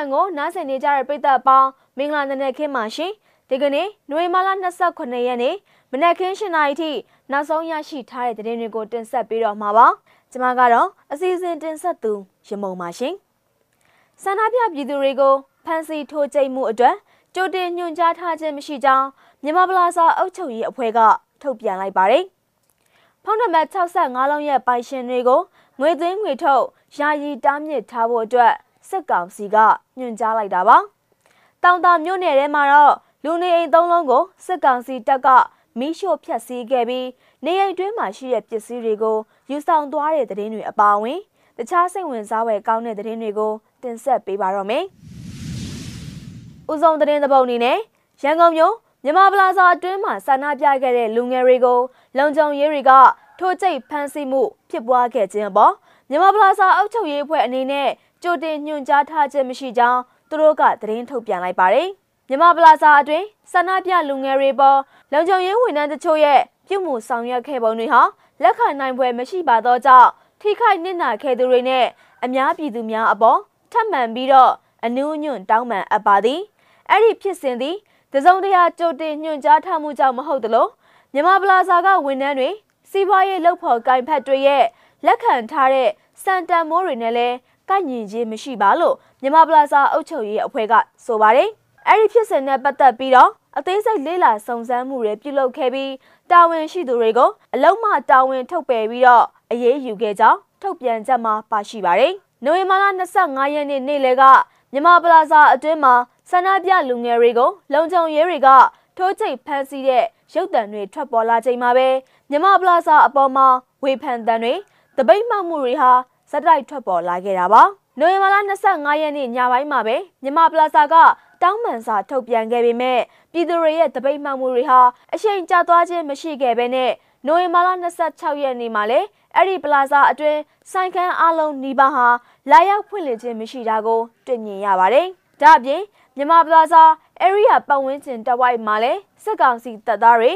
FM ကိုနားဆင်နေကြတဲ့ပရိသတ်အပေါင်းမင်္ဂလာနံနက်ခင်းပါရှင်ဒီကနေ့နိုဝင်ဘာလ29ရက်နေ့မနက်ခင်း7:00နာရီထိနောက်ဆုံးရရှိထားတဲ့သတင်းတွေကိုတင်ဆက်ပေးတော့မှာပါကျွန်မကတော့အစီအစဉ်တင်ဆက်သူရမုံပါရှင်ဆန္ဒပြပြည်သူတွေကိုဖမ်းဆီးထိုးကြိတ်မှုအတွက်ကြိုတင်ညွှန်ကြားထားခြင်းမရှိကြောင်းမြန်မာပလာစာအုပ်ချုပ်ရေးအဖွဲ့ကထုတ်ပြန်လိုက်ပါတယ်ဖုန်းနံပါတ်65လုံးရဲ့ပိုင်ရှင်တွေကိုငွေသွင်းငွေထုတ်ယာယီတားမြစ်ထားဖို့အတွက် စစ်ကောင်စီကညွှန်ကြားလိုက်တာပါ။တောင်တာမြို့နယ်ထဲမှာတော့လူနေအိမ်သုံးလုံးကိုစစ်ကောင်စီတပ်ကမီးရှို့ဖျက်ဆီးခဲ့ပြီးနေအိမ်တွင်းမှာရှိတဲ့ပစ္စည်းတွေကိုယူဆောင်သွားတဲ့တဲ့င်းတွေအပါအဝင်တခြားစိတ်ဝင်စားဖွယ်ကောင်းတဲ့တဲ့င်းတွေကိုတင်ဆက်ပေးပါတော့မယ်။ဦးဆုံးတဲ့တဲ့ပုံအနေနဲ့ရန်ကုန်မြို့မြန်မာပလာဇာအတွင်းမှာဆန္ဒပြခဲ့တဲ့လူငယ်တွေကိုလုံခြုံရေးတွေကထိုးကျိတ်ဖမ်းဆီးမှုဖြစ်ပွားခဲ့ခြင်းပေါ့မြန်မာပလာဇာအုပ်ချုပ်ရေးအဖွဲ့အနေနဲ့ ကြိုတင်ညွှန်ကြားထားခြင်းမရှိကြောင်းသူတို့ကသတင်းထုတ်ပြန်လိုက်ပါတယ်မြန်မာပလာဇာအတွင်းဆန္ဒပြလူငယ်တွေပေါ်လုံခြုံရေးဝန်ထမ်းတချို့ရဲ့ပြုမှုဆောင်ရွက်ခဲ့ပုံတွေဟာလက်ခံနိုင်ပွဲမရှိပါတော့ကြောင့်ထိခိုက်နစ်နာခဲ့သူတွေနဲ့အများပြည်သူများအပေါ်ထပ်မံပြီးတော့အနူးညွန့်တောင်းပန်အပ်ပါသည်အဲ့ဒီဖြစ်စဉ်သည်တစုံတရာကြိုတင်ညွှန်ကြားထားမှုကြောင့်မဟုတ်သလိုမြန်မာပလာဇာကဝန်ထမ်းတွေစီးပွားရေးလုပ်ဖော်ကိုင်ဖက်တွေရဲ့လက်ခံထားတဲ့စံတန်မိုးတွေနဲ့လည်း ကိုက်ညီခြင်းမရှိပါလို့မြန်မာပလာဇာအုပ်ချုပ်ရေးအဖွဲ့ကဆိုပါတယ်။အဲ့ဒီဖြစ်စဉ်နဲ့ပတ်သက်ပြီးတော့အသေးစိတ်လေးလာစုံစမ်းမှုတွေပြုလုပ်ခဲ့ပြီးတာဝန်ရှိသူတွေကိုအလုံးမတာဝန်ထုတ်ပယ်ပြီးတော့အရေးယူခဲ့ကြောင်းထုတ်ပြန်ချက်မှာပါရှိပါတယ်။နိုဝင်ဘာလ25ရက်နေ့နေ့လယ်ကမြန်မာပလာဇာအတွင်းမှာဆန္ဒပြလူငယ်တွေကိုလုံခြုံရေးတွေကထိုးချိတ်ဖမ်းဆီးတဲ့ရုပ်တံတွေထွက်ပေါ်လာချိန်မှာပဲမြန်မာပလာဇာအပေါ်မှာဝေဖန်တံတွေတပိတ်မှောက်မှုတွေဟာ ဇက်တိုက်ထွက်ပေါ်လာခဲ့တာပါနိုဝင်ဘာလ25ရက်နေ့ညပိုင်းမှာပဲမြန်မာပလာဇာကတောင်းပန်စာထုတ်ပြန်ခဲ့ပေမဲ့ပြည်သူတွေရဲ့တပိတ်မှောက်မှုတွေဟာအရှိန်ကျသွားခြင်းမရှိခဲ့ဘဲနဲ့နိုဝင်ဘာလ26ရက်နေ့မှာလည်းအဲ့ဒီပလာဇာအတွင်းဆိုင်ခန်းအလုံးနီးပါးဟာလာရောက်ဖွင့်လှစ်ခြင်းမရှိတာကိုတွေ့မြင်ရပါတယ်။ဒါ့အပြင်မြန်မာပလာဇာ area ပတ်ဝန်းကျင်တဝိုက်မှာလည်းစစ်ကောင်စီတပ်သားတွေ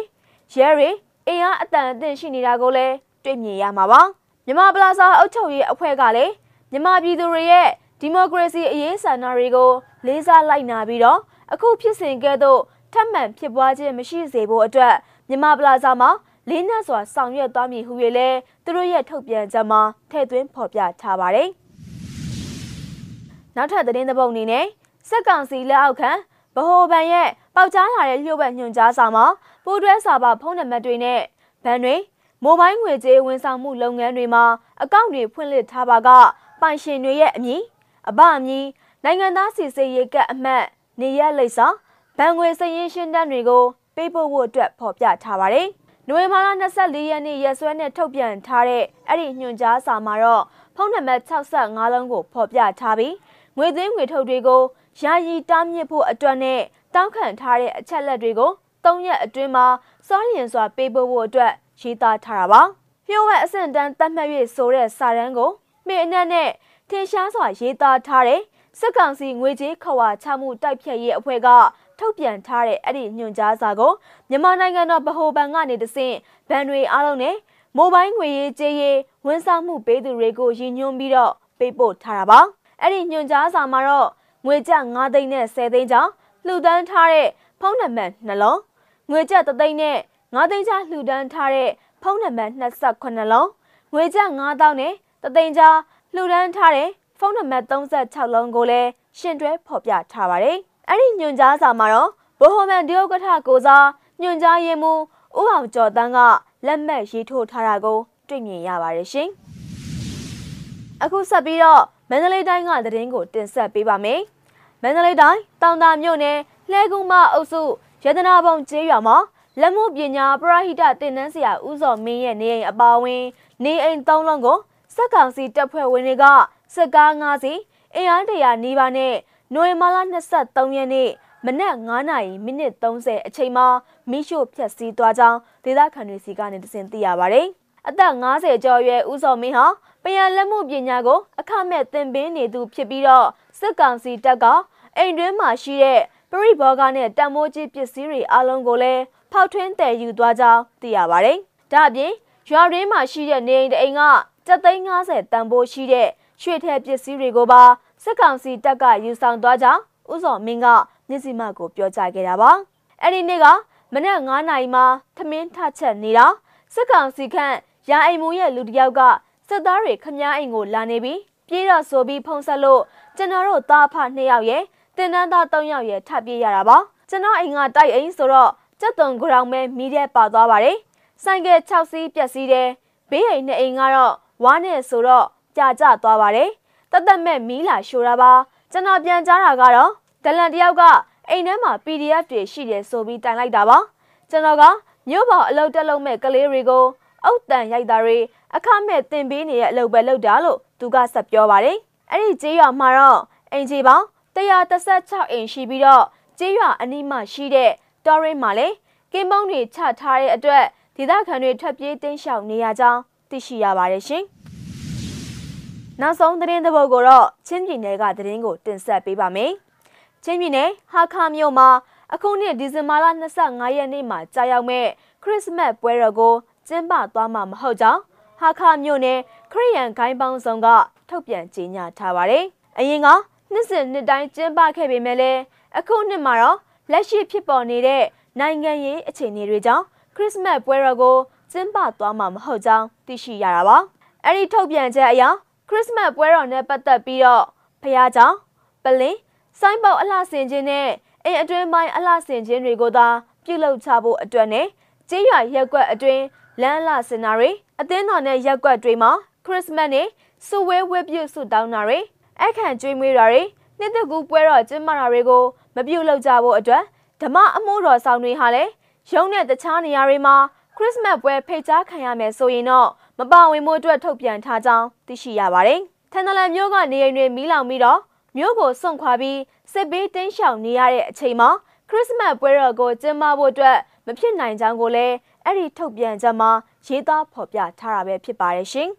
ရဲတွေအင်အားအတန်အသင့်ရှိနေတာကိုလည်းတွေ့မြင်ရမှာပါ။ မြန်မာပလာဇာအုပ်ချုပ်ရေးအဖွဲ့ကလည်းမြန်မာပြည်သူတွေရဲ့ဒီမိုကရေစီအရေးဆန္ဒတွေကိုလေးစားလိုက်နာပြီးတော့အခုဖြစ်စဉ်ကဲ့သို့ထပ်မံဖြစ်ပွားခြင်းမရှိစေဖို့အတွက်မြန်မာပလာဇာမှာလေးနက်စွာဆောင်ရွက်သွားမည်ဟု၍လည်းသူတို့ရဲ့ထုတ်ပြန်ချက်မှာထည့်သွင်းဖော်ပြထားပါတယ်။နောက်ထပ်သတင်းသဘောက်အနေနဲ့စက်ကောင်စီလက်အောက်ခံဗဟိုဘဏ်ရဲ့ပေါက်ကြားလာတဲ့လျှို့ဝှက်ညွှန်ကြားစာမှာပူးတွဲစာပါဖုန်းနံပါတ်တွေနဲ့ဘဏ်တွေ မိုဘိုင်းငွေကြေးဝန်ဆောင်မှုလုပ်ငန်းတွေမှာအကောင့်တွေဖွင့်လှစ်ထားပါကပိုင်ရှင်တွေရဲ့အမည်အပအမည်နိုင်ငံသားစီစစ်ရေးကတ်အမှတ်နေရလိပ်စာဘဏ်ငွေစည်ရင်းရှင်းတန်းတွေကိုပေးပို့ဖို့အတွက်ဖော်ပြထားပါတယ်။နိုဝင်ဘာလ24ရက်နေ့ရက်စွဲနဲ့ထုတ်ပြန်ထားတဲ့အဲ့ဒီညွှန်ကြားစာမှာတော့ဖုန်းနံပါတ်65လုံးကိုဖော်ပြထားပြီးငွေသွင်းငွေထုတ်တွေကိုယာယီတားမြစ်ဖို့အတွက်နဲ့တောင်းခံထားတဲ့အချက်လက်တွေကို၃ရက်အတွင်းမှာစောရင်စွာပေးပို့ဖို့အတွက် ရေးသားထားတာပါ။လျှို့ဝှက်အဆင့်တန်းတတ်မှတ်၍ဆိုတဲ့စာတမ်းကိုမေအနက်နဲ့ထင်ရှားစွာရေးသားထားတဲ့စစ်ကောင်စီငွေကြေးခဝါချမှုတိုက်ဖြတ်ရေးအဖွဲ့ကထုတ်ပြန်ထားတဲ့အဲ့ဒီညွှန်ကြားစာကိုမြန်မာနိုင်ငံတော်ဗဟိုဘဏ်ကနေတဆင့်ဘဏ်တွေအားလုံးနဲ့မိုဘိုင်းငွေရေးကြေးရေးဝန်ဆောင်မှုပေးသူတွေကိုရည်ညွှန်းပြီးတော့ပေးပို့ထားတာပါအဲ့ဒီညွှန်ကြားစာမှာတော့ငွေကျပ်9သိန်းနဲ့10သိန်းကျော်လှူဒန်းထားတဲ့ဖုန်းနံပါတ်နှလုံးငွေကျပ်3သိန်းနဲ့ 9သိန်းချလှူဒန်းထားတဲ့ဖုန်းနံပါတ်28လုံးငွေကျပ်9000နဲ့တသိန်းချလှူဒန်းထားတဲ့ဖုန်းနံပါတ်36လုံးကိုလည်းရှင်တွဲဖော်ပြထားပါတယ်။အဲ့ဒီညွန်ကြားစာမှာတော့ဘိုဟိုမန်ဒီယိုကထကိုစားညွန်ကြားရေးမှူးဦးအောင်ကျော်တန်းကလက်မှတ်ရေးထိုးထားတာကိုတွေ့မြင်ရပါတယ်ရှင်။အခုဆက်ပြီးတော့မန္တလေးတိုင်းကသတင်းကိုတင်ဆက်ပေးပါမယ်။မန္တလေးတိုင်းတောင်တာမြို့နယ်လှဲကူမအုပ်စုရတနာပုံကျေးရွာမှာ လက်မှုပညာပရဟိတတင်နန်းဆရာဦးစောမင်းရဲ့နေအိမ်အပါအဝင် နေအိမ်၃လုံးကိုစက်ကောင်စီတပ်ဖွဲ့ဝင်တွေကစက်ကား၅စီးအင်အားတရာနီးပါးနဲ့နိုဝင်ဘာလ23ရက်နေ့မနက်9နာရီမိနစ်30အချိန်မှာမိရှို့ဖျက်ဆီးသွားကြောင်းဒေသခံတွေစီကနေတစင်သိရပါတယ်။အသက်50ကျော်ရွယ်ဦးစောမင်းဟာပယံလက်မှုပညာကို အခမဲ့သင်ပေးနေသူဖြစ်ပြီးတော့စစ်ကောင်စီတပ်ကအိမ်တွင်းမှာရှိတဲ့ပရိဘောဂနဲ့တံမိုးကြီးပစ္စည်းတွေအလုံးကိုလည်း ဖောက်ထွင်းတည်ယူသွားကြောင်းသိရပါတယ်။ဒါ့အပြင်ရွာရင်းမှာရှိတဲ့နေအိမ်တအိမ်က7သိန်း50တန်ဖိုးရှိတဲ့ရွှေထည်ပစ္စည်းတွေကိုပါစစ်ကောင်စီတပ်ကယူဆောင်သွားကြောင်းဥစောမင်းကမျက်စိမှကိုပြောကြားခဲ့တာပါအဲ့ဒီနေ့ကမနက်9နာရီမှာသမင်းထချက်နေတာစစ်ကောင်စီခန့်ရာအိမ်မူရဲ့လူတစ်ယောက်ကစစ်သားတွေခမားအိမ်ကိုလာနေပြီးပြေးတော့ဆိုပြီးဖုံးဆက်လို့ကျွန်တော်တို့သားဖနှစ်ယောက်ရဲ့တင်နန်းသား၃ယောက်ရဲ့ထပ်ပြေးရတာပါကျွန်တော်အိမ်ကတိုက်အိမ်ဆိုတော့ ကြက်သွန်ဂရောင်မဲမီးတဲ့ပါသွားပါတယ်ဆိုင်ကယ်6စီးပြက်စီးတယ်ဘေးအိမ်နဲ့အိမ်ကတော့ဝါနဲ့ဆိုတော့ကြာကျသွားပါတယ်တသက်မဲ့မီးလာရှိုးတာပါကျွန်တော်ပြန်ကြားတာကတော့ဒလန်တယောက်ကအိမ်ထဲမှာ PDF တွေရှိတယ်ဆိုပြီးတိုင်လိုက်တာပါကျွန်တော်ကမြို့ပေါ်အလုပ်တက်လုပ်မဲ့ကလေးတွေကိုအုတ်တန်ရိုက်တာတွေအခမဲ့တင်ပေးနေတဲ့အလုပ်ပဲလုပ်တာလို့သူကဆက်ပြောပါတယ်အဲ့ဒီကြေးရွာမှာတော့အင်ဂျီပေါင်း136အိမ်ရှိပြီးတော့ကြေးရွာအနီးမှာရှိတဲ့ တော်ရင်းမှာလည်းကင်းပုံးတွေချထားတဲ့အတွက်ဒေသခံတွေထွက်ပြေးတင်းရှောင်နေရကြောင်းသိရှိရပါတယ်ရှင်။နောက်ဆုံးသတင်းသဘောက်ကိုတော့ချင်းပြည်နယ်ကသတင်းကိုတင်ဆက်ပေးပါမယ်။ချင်းပြည်နယ်ဟာခါမြို့မှာအခုနှစ်ဒီဇင်ဘာလ25ရက်နေ့မှာကြာရောက်မဲ့ခရစ်စမတ်ပွဲတော်ကိုကျင်းပသွားမှာမဟုတ်ကြောင်းဟာခါမြို့နယ်ခရိယန်ဂိုင်းပေါင်းဆောင်ကထုတ်ပြန်ကြေညာထားပါတယ်။အရင်ကနှစ်စဉ်နှစ်တိုင်းကျင်းပခဲ့ပေမဲ့လည်းအခုနှစ်မှာတော့ လက်ရှိဖြစ်ပေါ်နေတဲ့နိုင်ငံရေးအခြေအနေတွေကြောင့်ခရစ်စမတ်ပွဲတော်ကိုကျင်းပသွားမှာမဟုတ်ကြောင်းသိရှိရတာပါ။အဲဒီထုတ်ပြန်ချက်အရခရစ်စမတ်ပွဲတော်နဲ့ပတ်သက်ပြီးတော့ဖခင်ကြောင့်ပလင်းစိုင်းပေါအလှဆင်ခြင်းနဲ့အိမ်အတွင်းပိုင်းအလှဆင်ခြင်းတွေကိုသာပြုလုပ်ချဖို့အတွက်နဲ့ကျေးရွာရက်ကွက်အတွင်းလမ်းအလှဆင်တာတွေအသင်းတော်နဲ့ရက်ကွက်တွေမှာခရစ်စမတ်နဲ့စုဝဲဝဲပြုဆုတောင်းတာတွေအခန့်ကျွေးမွေးတာတွေနှစ်သက်ကူပွဲတော်ကျင်းပတာတွေကို မပြုလုပ်ကြဖို့အတွက်ဓမ္မအမှုတော်ဆောင်တွေဟာလည်းရုံးတဲ့တခြားနေရာတွေမှာခရစ်စမတ်ပွဲဖိတ်ကြားခံရမယ်ဆိုရင်တော့မပါဝင်မှုအတွက်ထုတ်ပြန်ထားကြောင်းသိရှိရပါတယ်။ထန်တလန်မြို့ကနေအိမ်တွေမီးလောင်ပြီးတော့မြို့ကိုစွန့်ခွာပြီးစစ်ဘေးတင်းရှောင်နေရတဲ့အချိန်မှာခရစ်စမတ်ပွဲတော်ကိုကျင်းပဖို့အတွက်မဖြစ်နိုင်ကြောင်းကိုလည်းအဲ့ဒီထုတ်ပြန်ချက်မှာရေးသားဖော်ပြထားတာပဲဖြစ်ပါတယ်ရှင်။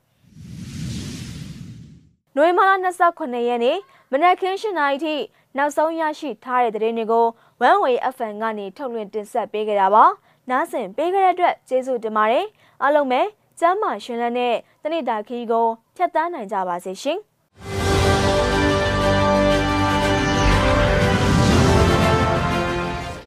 နိုဝင်ဘာလ29ရက်နေ့မနက်ခင်း7:00နာရီထိ နောက်ဆုံးရရှိထားတဲ့သတင်းတွေကို One Way FM ကနေထုတ်လွှင့်တင်ဆက်ပေးကြတာပါ။နားဆင်ပေးကြတဲ့အတွက်ကျေးဇူးတင်ပါတယ်။အားလုံးပဲကျမ်းမာရှင်လန်းတဲ့တနေ့တာခီးကိုဖြတ်တန်းနိုင်ကြပါစေရှင်။